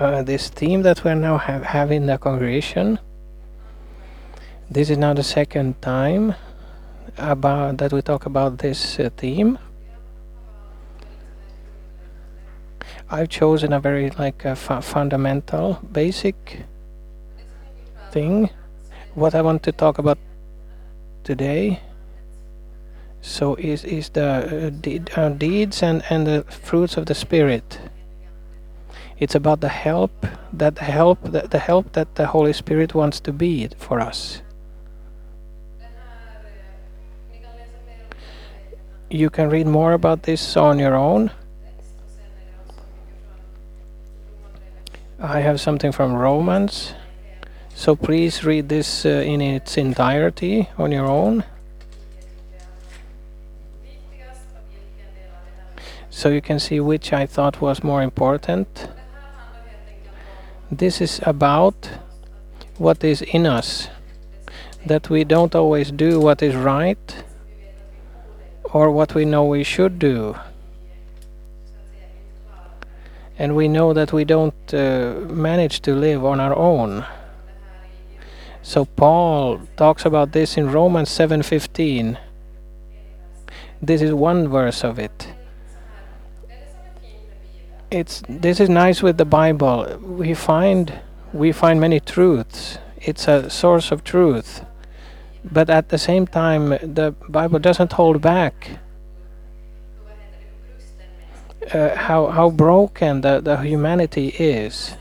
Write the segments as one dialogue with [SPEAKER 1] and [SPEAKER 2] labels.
[SPEAKER 1] uh, this theme that we're now have, having in the congregation. This is now the second time about that we talk about this uh, theme. I've chosen a very like fu fundamental, basic thing. What I want to talk about today. So is is the uh, deed, uh, deeds and and the fruits of the spirit. It's about the help that help the, the help that the Holy Spirit wants to be for us. You can read more about this on your own. I have something from Romans. So please read this uh, in its entirety on your own. So you can see which I thought was more important. This is about what is in us. That we don't always do what is right or what we know we should do. And we know that we don't uh, manage to live on our own. So Paul talks about this in Romans 7:15. This is one verse of it. It's this is nice with the Bible. We find we find many truths. It's a source of truth. But at the same time the Bible doesn't hold back uh, how how broken the, the humanity is.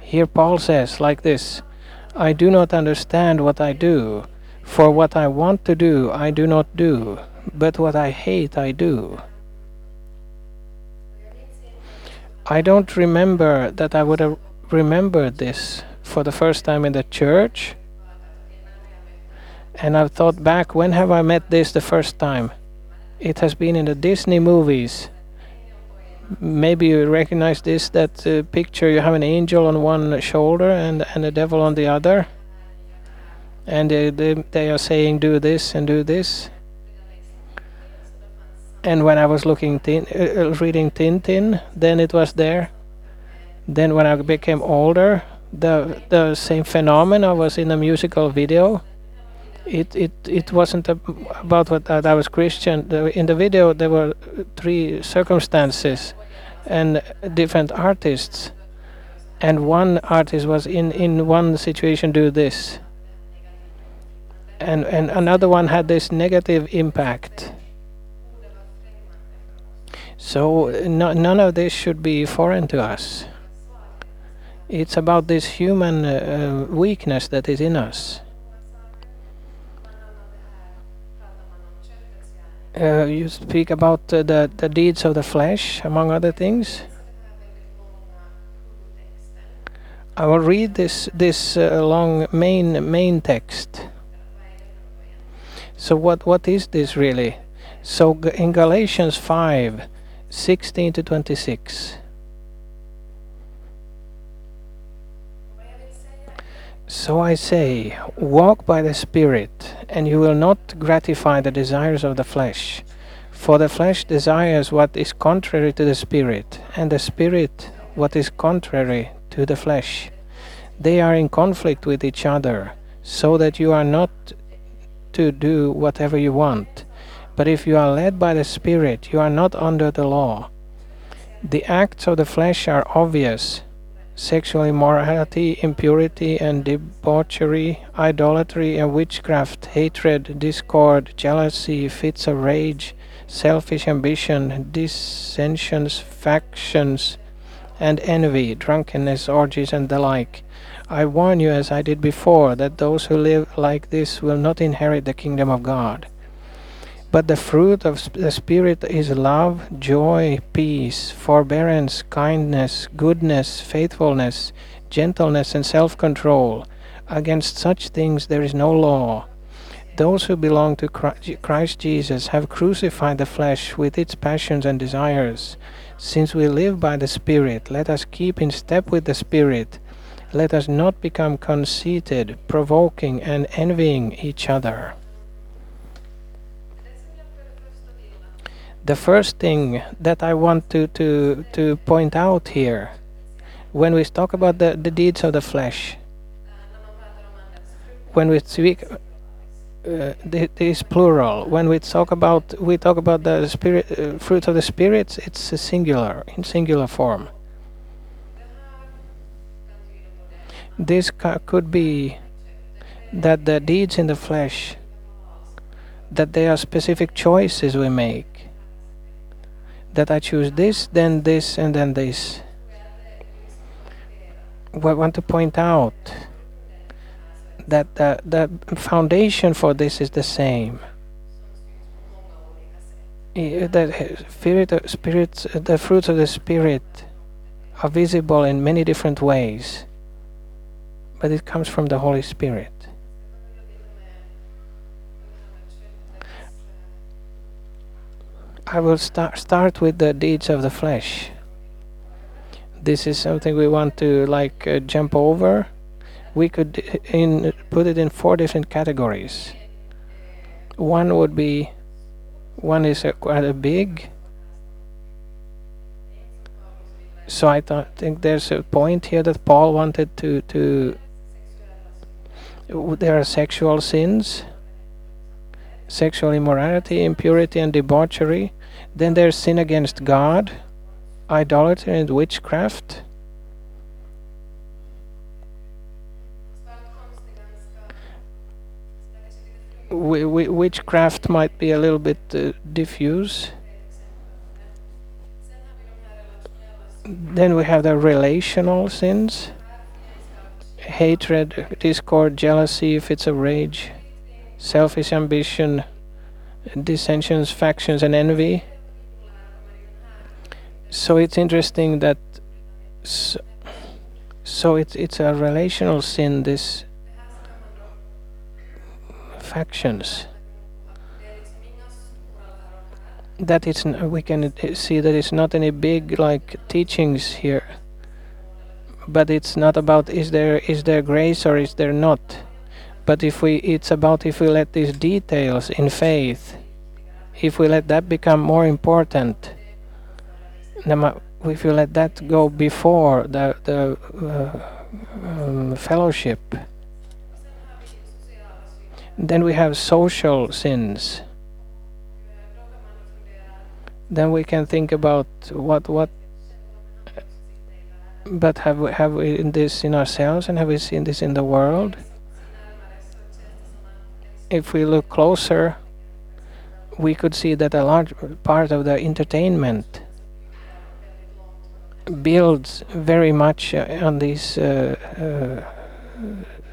[SPEAKER 1] Here Paul says like this I do not understand what I do, for what I want to do I do not do, but what I hate I do. I don't remember that I would have remembered this for the first time in the church. And I've thought back, when have I met this the first time? It has been in the Disney movies maybe you recognize this that uh, picture you have an angel on one shoulder and and a devil on the other and they, they, they are saying do this and do this and when I was looking tin, uh, uh reading Tintin then it was there then when I became older the the same phenomena was in a musical video it it it wasn't about what that I was Christian. In the video, there were three circumstances and different artists, and one artist was in in one situation do this, and and another one had this negative impact. So no, none of this should be foreign to us. It's about this human uh, weakness that is in us. uh, you speak about uh, the, the deeds of the flesh, among other things. I will read this this uh, long main main text. So what what is this really? So in Galatians 5, 16 to 26. So I say, walk by the Spirit, and you will not gratify the desires of the flesh. For the flesh desires what is contrary to the Spirit, and the Spirit what is contrary to the flesh. They are in conflict with each other, so that you are not to do whatever you want. But if you are led by the Spirit, you are not under the law. The acts of the flesh are obvious sexual immorality, impurity and debauchery, idolatry and witchcraft, hatred, discord, jealousy, fits of rage, selfish ambition, dissensions, factions, and envy, drunkenness, orgies, and the like. I warn you, as I did before, that those who live like this will not inherit the kingdom of God. But the fruit of the Spirit is love, joy, peace, forbearance, kindness, goodness, faithfulness, gentleness, and self control. Against such things there is no law. Those who belong to Christ Jesus have crucified the flesh with its passions and desires. Since we live by the Spirit, let us keep in step with the Spirit. Let us not become conceited, provoking, and envying each other. The first thing that I want to, to, to point out here When we talk about the, the deeds of the flesh, when we speak, uh, th- this plural. When we talk about we talk about the spirit uh, fruit of the spirits, it's a singular in singular form. This could be that the deeds in the flesh that they are specific choices we make. That I choose this, then this, and then this. We want to point out that the, the foundation for this is the same. The uh, spirit, uh, spirits, the fruits of the spirit are visible in many different ways, but it comes from the Holy Spirit. I will start start with the deeds of the flesh. This is something we want to like uh, jump over. We could uh, in put it in four different categories. One would be one is quite a big. So I thought, think there's a point here that Paul wanted to to. There are sexual sins sexual immorality, impurity, and debauchery. Then there's sin against God, idolatry, and witchcraft. Wi- wi- witchcraft might be a little bit uh, diffuse. Then we have the relational sins hatred, discord, jealousy, if it's a rage, selfish ambition, dissensions, factions, and envy. So it's interesting that so, so it's it's a relational sin. This factions that it's we can uh, see that it's not any big like teachings here, but it's not about is there is there grace or is there not. But if we, it's about if we let these details in faith, if we let that become more important, if we let that go before the the uh, um, fellowship, then we have social sins. Then we can think about what what. But have we have we in this in ourselves and have we seen this in the world? If we look closer, we could see that a large part of the entertainment builds very much uh, on these uh, uh,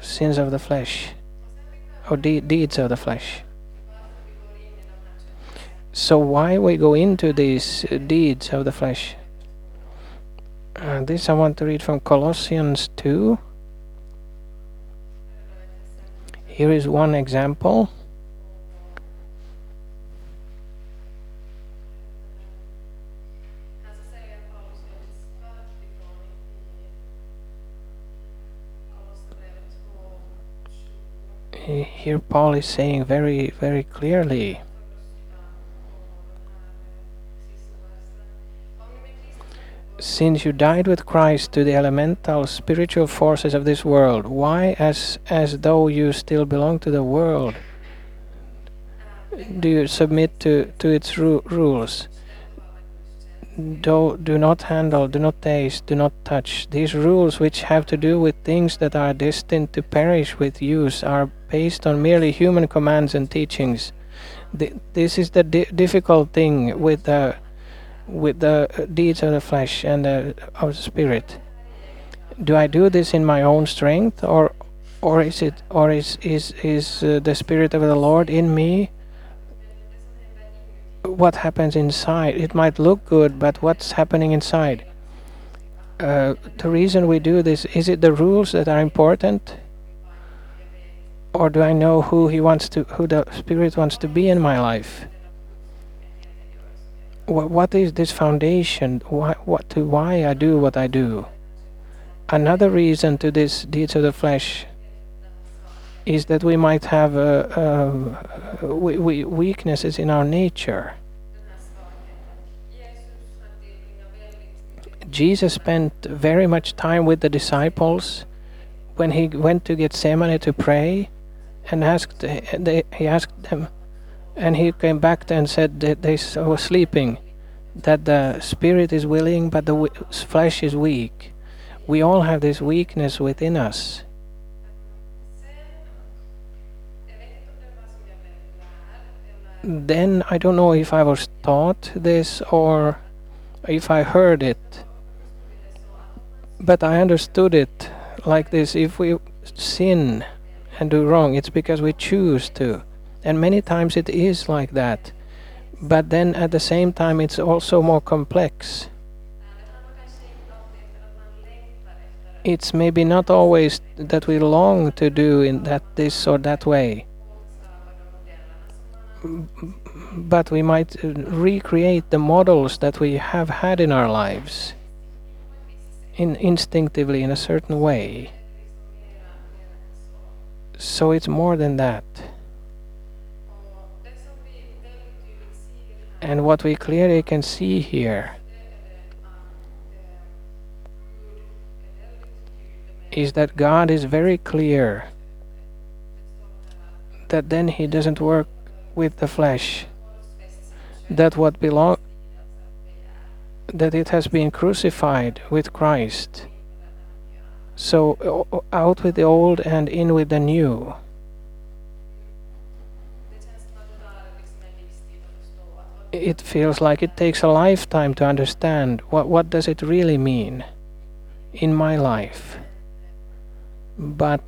[SPEAKER 1] sins of the flesh or de- deeds of the flesh. So why we go into these deeds of the flesh? Uh, this I want to read from Colossians 2. Here is one example. Here Paul is saying very, very clearly since you died with Christ to the elemental spiritual forces of this world, why, as as though you still belong to the world, do you submit to to its ru- rules? Do do not handle, do not taste, do not touch. These rules, which have to do with things that are destined to perish with use, are based on merely human commands and teachings. Th- this is the di- difficult thing with the with the deeds of the flesh and the, of the spirit. Do I do this in my own strength, or, or is it, or is is is uh, the spirit of the Lord in me? What happens inside? It might look good, but what's happening inside? Uh, the reason we do this is it the rules that are important, or do I know who He wants to, who the Spirit wants to be in my life? Wha- what is this foundation? Why, what why I do what I do? Another reason to this deeds of the flesh is that we might have uh, um, we, we weaknesses in our nature. Jesus spent very much time with the disciples when he went to Gethsemane to pray and asked he asked them and he came back and said that they were sleeping that the spirit is willing but the flesh is weak we all have this weakness within us then I don't know if I was taught this or if I heard it, but I understood it like this if we sin and do wrong, it's because we choose to. And many times it is like that. But then at the same time, it's also more complex. It's maybe not always that we long to do in that this or that way, but we might uh, recreate the models that we have had in our lives in instinctively in a certain way. So it's more than that. And what we clearly can see here is that God is very clear that then He doesn't work with the flesh, that what belong that it has been crucified with Christ. So out with the old and in with the new. It feels like it takes a lifetime to understand what what does it really mean in my life. But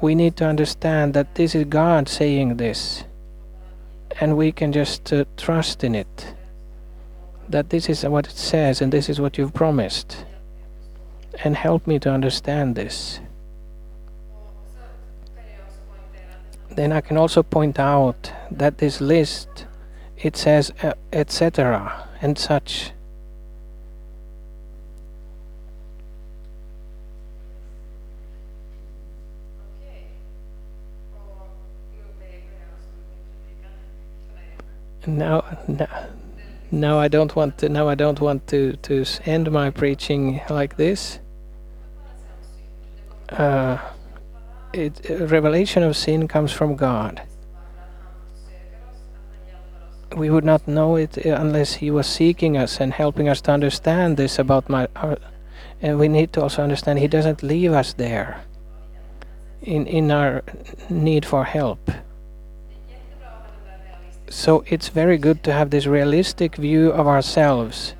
[SPEAKER 1] we need to understand that this is God saying this, and we can just uh, trust in it. That this is what it says, and this is what you've promised. And help me to understand this. Then I can also point out that this list it says uh, etc. and such. Now, now, I don't want to. Now I don't want to to end my preaching like this. Uh, it, revelation of sin comes from God. We would not know it uh, unless He was seeking us and helping us to understand this about my. Our, and we need to also understand He doesn't leave us there. In in our need for help. So it's very good to have this realistic view of ourselves.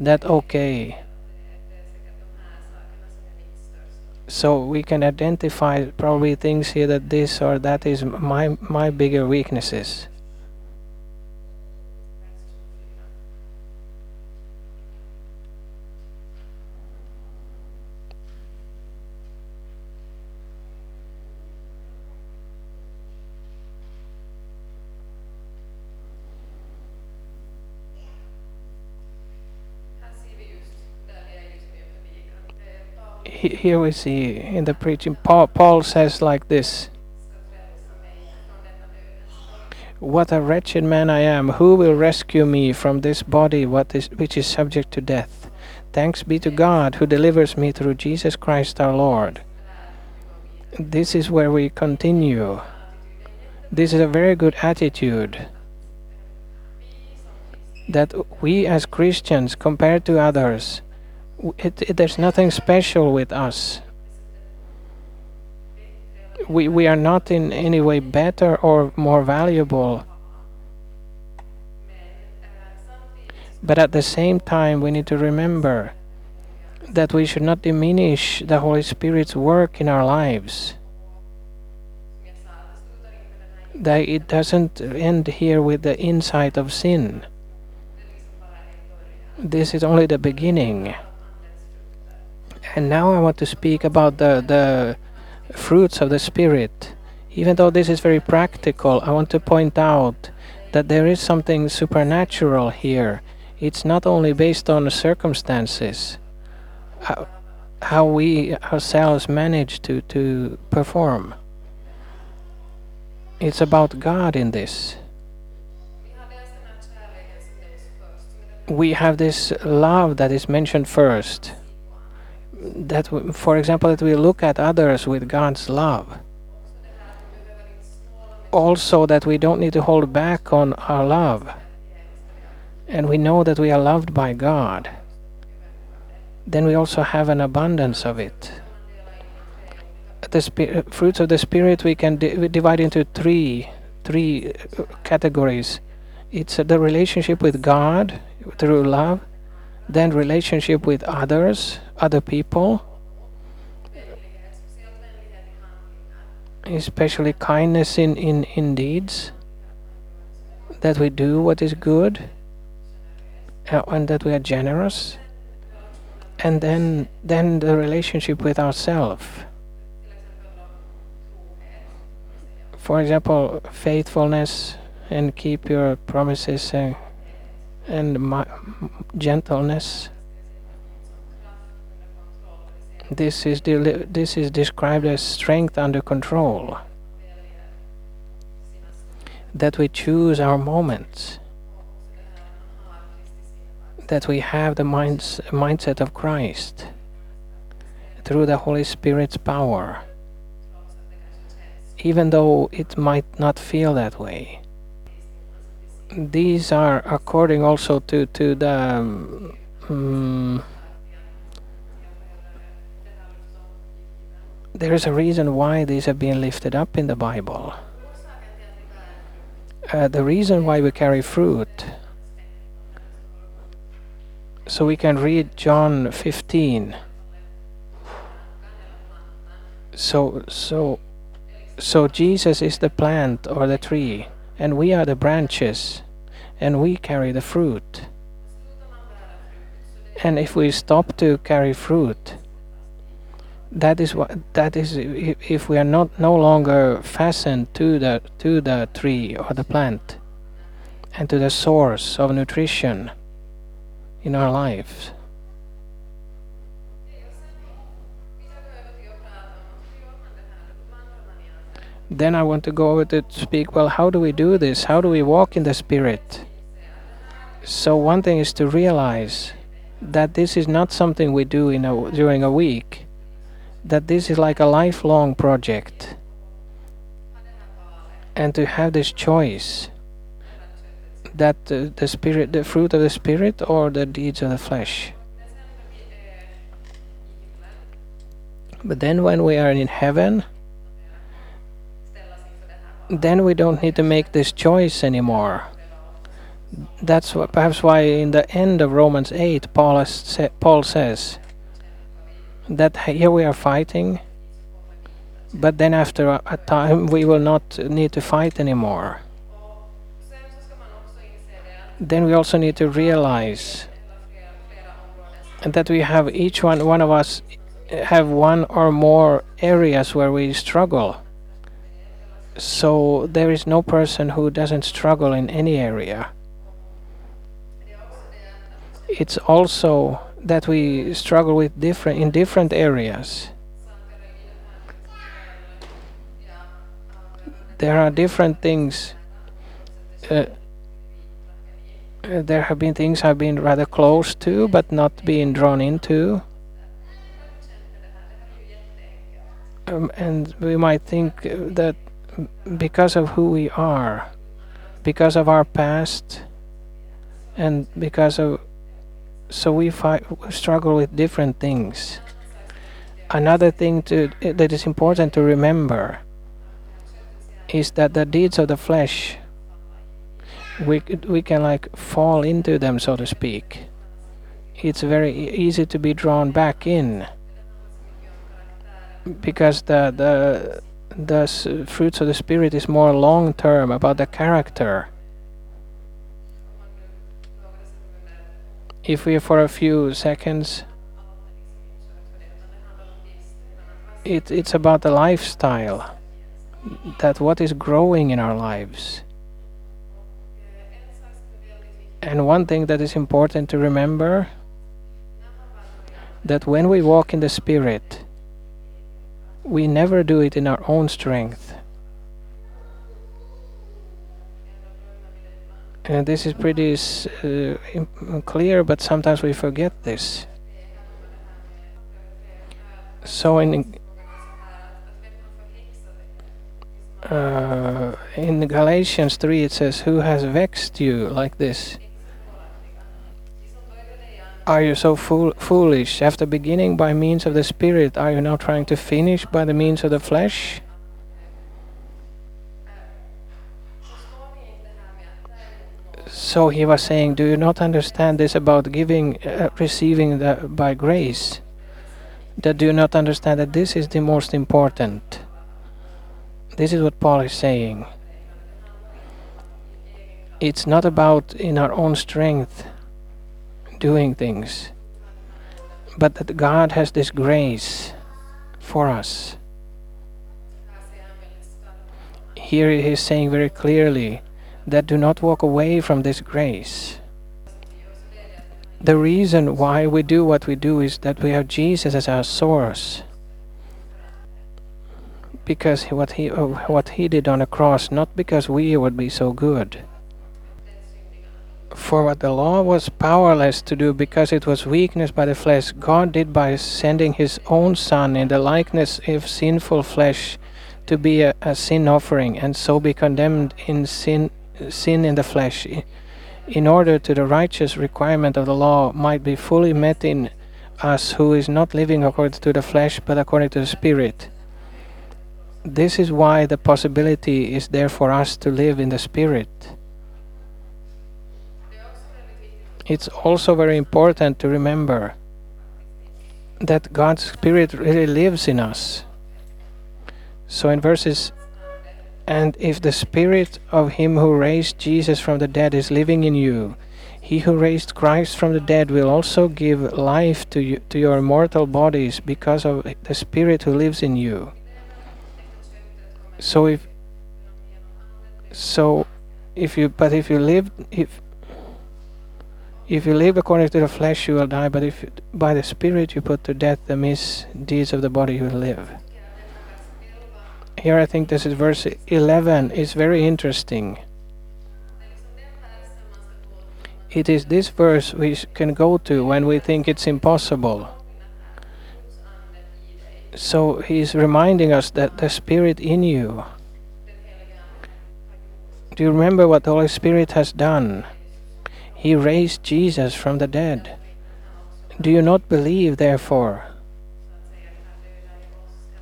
[SPEAKER 1] That okay. So we can identify probably things here that this or that is my my bigger weaknesses. Here we see in the preaching, Paul, Paul says like this. What a wretched man I am! Who will rescue me from this body what is, which is subject to death? Thanks be to God who delivers me through Jesus Christ our Lord. This is where we continue. This is a very good attitude that we as Christians, compared to others, it, it, there's nothing special with us. We, we are not in any way better or more valuable, but at the same time, we need to remember that we should not diminish the Holy Spirit's work in our lives. That it doesn't end here with the insight of sin. This is only the beginning. And now I want to speak about the, the fruits of the Spirit. Even though this is very practical, I want to point out that there is something supernatural here. It's not only based on circumstances, how, how we ourselves manage to, to perform. It's about God in this. We have this love that is mentioned first. That, for example, that we look at others with God's love. Also, that we don't need to hold back on our love. And we know that we are loved by God. Then we also have an abundance of it. The fruits of the Spirit we can di- divide into three three uh, categories. It's the relationship with God through love, then relationship with others, other people, especially kindness in, in, in deeds, that we do what is good, uh, and that we are generous, and then then the relationship with ourselves. For example, faithfulness and keep your promises and, and gentleness. This is this is described as strength under control. That we choose our moments. That we have the minds, mindset of Christ through the Holy Spirit's power, even though it might not feel that way. These are according also to to the um, mm, there is a reason why these have been lifted up in the Bible. Uh, the reason why we carry fruit. So we can read John 15. So so so Jesus is the plant or the tree, and we are the branches, and we carry the fruit. And if we stop to carry fruit, that is what that is if we are not no longer fastened to the to the tree or the plant and to the source of nutrition in our lives then i want to go over to speak well how do we do this? How do we walk in the spirit? So one thing is to realize that this is not something we do in a, during a week that this is like a lifelong project. And to have this choice that uh, the spirit the fruit of the spirit or the deeds of the flesh. But then when we are in heaven then we don't need to make this choice anymore. That's perhaps why in the end of Romans 8 Paul, sa- Paul says that here we are fighting but then after a, a time we will not need to fight anymore. Then we also need to realize that we have each one one of us have one or more areas where we struggle so there is no person who doesn't struggle in any area. It's also that we struggle with different in different areas. There are different things uh, uh, there have been things I've been rather close to but not being drawn into. Um, and we might think that because of who we are because of our past and because of so we fight, struggle with different things. Another thing to that is important to remember is that the deeds of the flesh we we can like fall into them so to speak. It's very easy to be drawn back in because the the the s- uh, fruits of the spirit is more long term about the character. If we for a few seconds it, it's about the lifestyle that what is growing in our lives. And one thing that is important to remember that when we walk in the spirit we never do it in our own strength And this is pretty uh, clear, but sometimes we forget this. So in uh, in Galatians 3 it says, Who has vexed you like this? Are you so fool- foolish? After beginning by means of the Spirit, are you now trying to finish by the means of the flesh? So he was saying, Do you not understand this about giving, uh, receiving the, by grace? That do you not understand that this is the most important? This is what Paul is saying. It's not about in our own strength doing things, but that God has this grace for us. Here he is saying very clearly that do not walk away from this grace. The reason why we do what we do is that we have Jesus as our source. Because what he what he did on the cross, not because we would be so good. For what the law was powerless to do because it was weakness by the flesh, God did by sending his own Son in the likeness of sinful flesh to be a, a sin offering and so be condemned in sin sin in the flesh in order to the righteous requirement of the law might be fully met in us who is not living according to the flesh but according to the spirit. This is why the possibility is there for us to live in the spirit it's also very important to remember that God's Spirit really lives in us. So in verses, and if the Spirit of Him who raised Jesus from the dead is living in you, He who raised Christ from the dead will also give life to you, to your mortal bodies because of the Spirit who lives in you. So if so if you but if you live if if you live according to the flesh, you will die, but if by the Spirit you put to death the misdeeds of the body, you will live. Here, I think this is verse 11, is very interesting. It is this verse we can go to when we think it's impossible. So he's reminding us that the Spirit in you. Do you remember what the Holy Spirit has done? He raised Jesus from the dead. Do you not believe, therefore,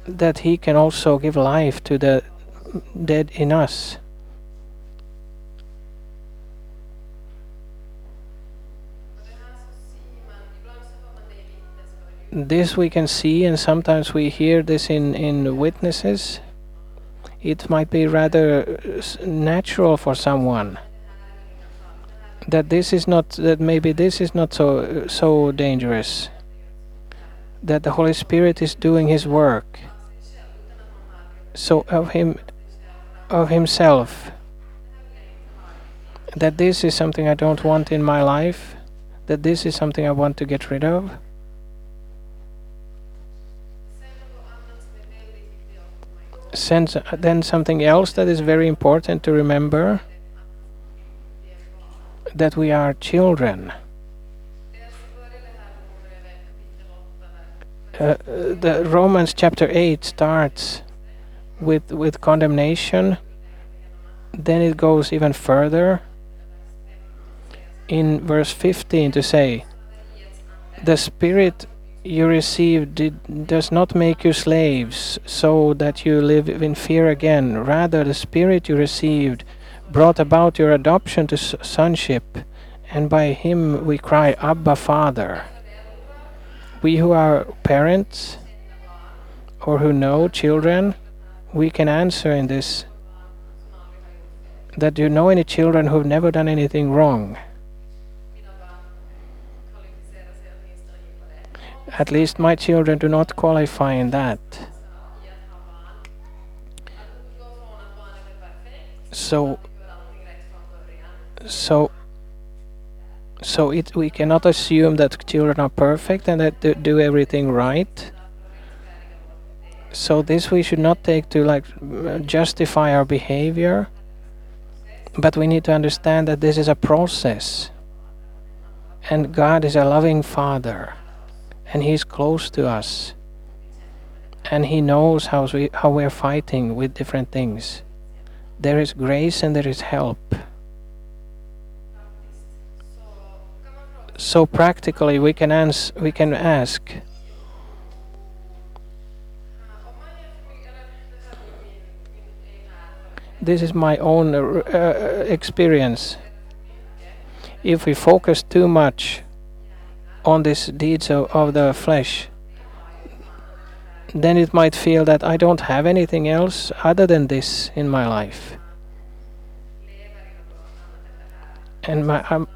[SPEAKER 1] that He can also give life to the dead in us? This we can see, and sometimes we hear this in, in witnesses. It might be rather natural for someone that this is not that maybe this is not so so dangerous. That the holy spirit is doing his work. So of him of himself. That this is something i don't want in my life. That this is something i want to get rid of. Sense, then something else that is very important to remember that we are children. Uh, the Romans chapter 8 starts with with condemnation. Then it goes even further in verse 15 to say the spirit you received did, does not make you slaves so that you live in fear again. Rather the spirit you received brought about your adoption to sonship and by him we cry abba father. We who are parents or who know children we can answer in this that you know any children who've never done anything wrong. At least my children do not qualify in that. So so so it we cannot assume that children are perfect and that they do everything right so this we should not take to like justify our behavior But we need to understand that this is a process. And God is a loving Father. And He's close to us. And He knows how, we, how we're fighting with different things. There is grace and there is help. So practically we can, ans- we can ask, this is my own uh, uh, experience. If we focus too much on these deeds of, of the flesh, then it might feel that I don't have anything else other than this in my life. And my, um,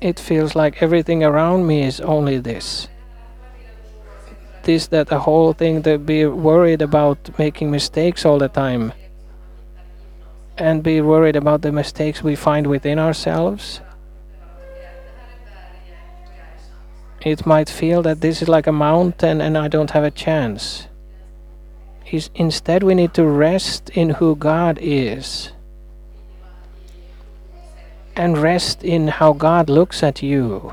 [SPEAKER 1] it feels like everything around me is only this. This, that, the whole thing, to be worried about making mistakes all the time and be worried about the mistakes we find within ourselves. It might feel that this is like a mountain and I don't have a chance. Instead, we need to rest in who God is and rest in how God looks at you.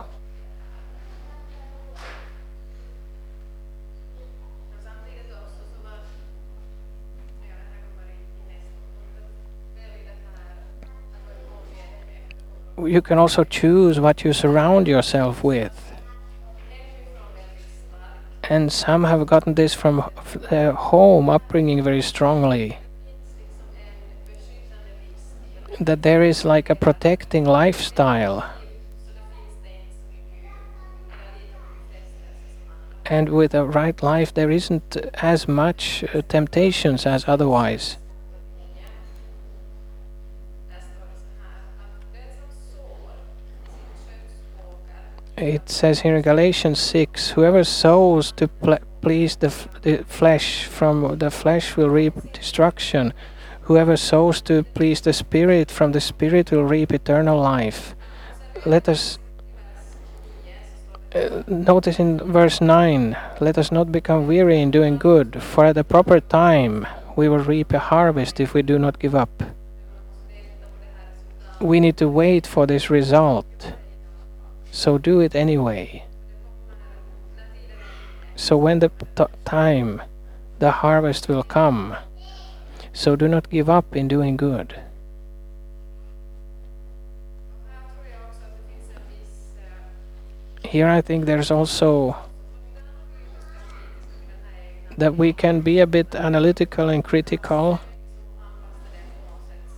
[SPEAKER 1] You can also choose what you surround yourself with. And some have gotten this from their home upbringing very strongly that there is like a protecting lifestyle. And with a right life, there isn't as much uh, temptations as otherwise. It says here in Galatians 6 whoever sows to please the, the flesh, from the flesh will reap destruction Whoever sows to please the Spirit, from the Spirit will reap eternal life. Let us uh, notice in verse 9 let us not become weary in doing good, for at the proper time we will reap a harvest if we do not give up. We need to wait for this result, so do it anyway. So when the time, the harvest will come. So do not give up in doing good. Here I think there's also that we can be a bit analytical and critical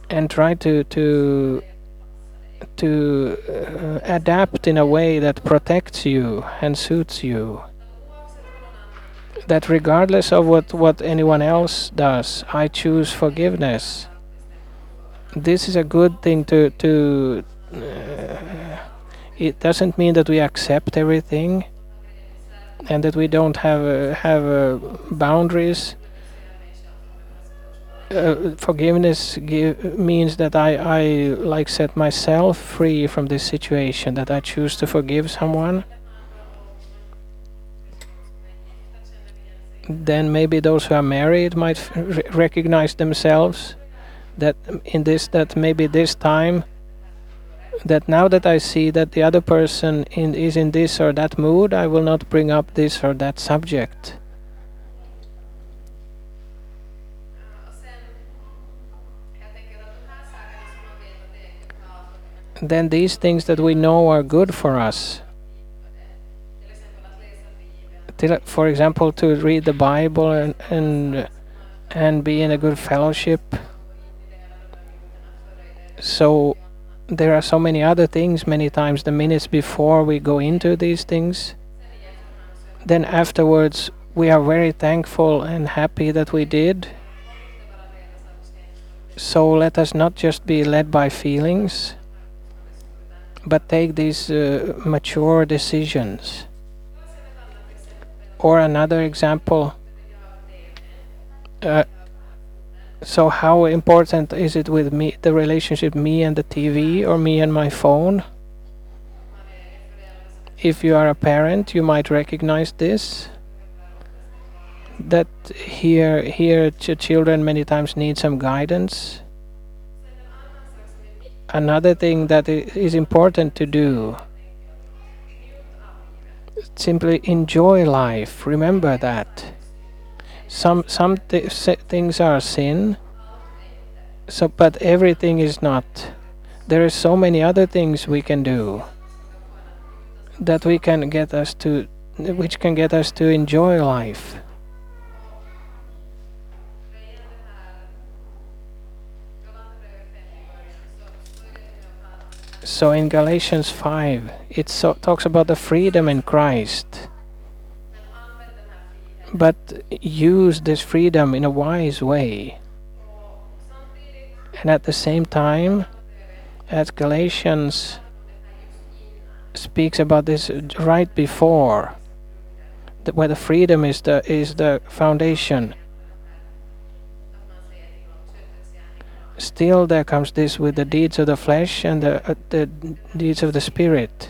[SPEAKER 1] and try to to to uh, adapt in a way that protects you and suits you that regardless of what, what anyone else does, I choose forgiveness. This is a good thing to to. Uh, it doesn't mean that we accept everything, and that we don't have uh, have uh, boundaries. Uh, forgiveness give, means that I, I like set myself free from this situation that I choose to forgive someone then maybe those who are married might recognize themselves that in this that maybe this time that now that I see that the other person in, is in this or that mood, I will not bring up this or that subject. Then these things that we know are good for us for example, to read the Bible and and and be in a good fellowship. So there are so many other things. Many times, the minutes before we go into these things, then afterwards we are very thankful and happy that we did. So let us not just be led by feelings, but take these uh, mature decisions. Or another example. Uh, so how important is it with me, the relationship me and the TV or me and my phone? If you are a parent, you might recognize this. That here, here, ch children many times need some guidance. another thing that is important to do. Simply enjoy life. Remember that. Some some th- things are sin. So, but everything is not. There are so many other things we can do that we can get us to, which can get us to enjoy life. So in Galatians 5, it so, talks about the freedom in Christ. But use this freedom in a wise way. And at the same time, as Galatians speaks about this right before, where the freedom is the is the foundation. Still, there comes this with the deeds of the flesh and the uh, the deeds of the spirit.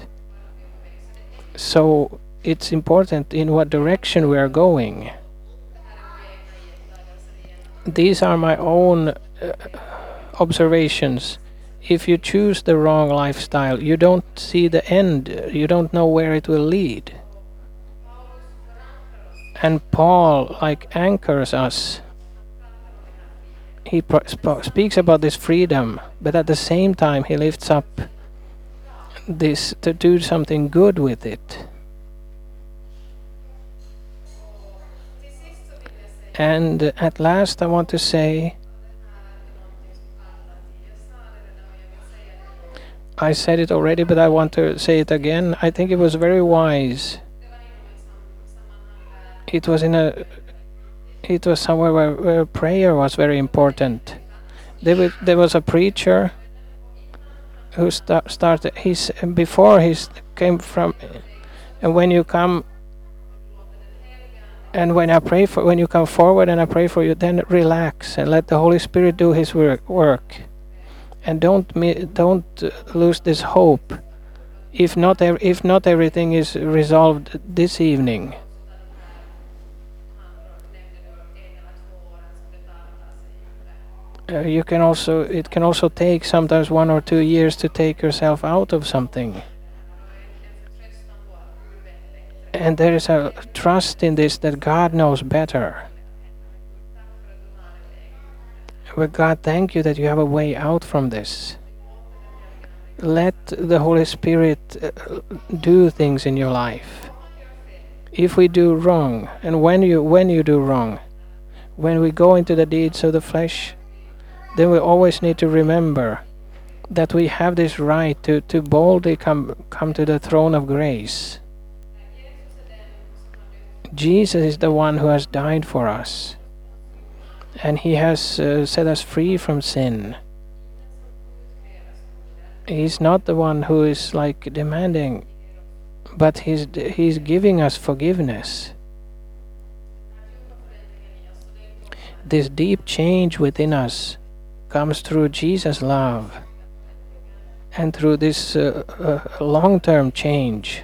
[SPEAKER 1] So it's important in what direction we are going. These are my own uh, observations. If you choose the wrong lifestyle, you don't see the end, you don't know where it will lead. And Paul, like, anchors us. He speaks about this freedom, but at the same time, he lifts up this to do something good with it. And at last, I want to say I said it already, but I want to say it again. I think it was very wise. It was in a. It was somewhere where, where prayer was very important. There was, there was a preacher who sta- started. He's before he came from, and when you come, and when I pray for, when you come forward and I pray for you, then relax and let the Holy Spirit do His work. Work and don't don't uh, lose this hope. If not, if not everything is resolved this evening, uh, you can also it can also take sometimes one or two years to take yourself out of something. And there is a trust in this that God knows better. But God, thank you that you have a way out from this. Let the Holy Spirit uh, do things in your life. If we do wrong, and when you when you do wrong, when we go into the deeds of the flesh, then we always need to remember that we have this right to, to boldly come come to the throne of grace. Jesus is the one who has died for us and he has uh, set us free from sin. He's not the one who is like demanding, but he's he's giving us forgiveness. This deep change within us comes through Jesus' love and through this uh, uh, long-term change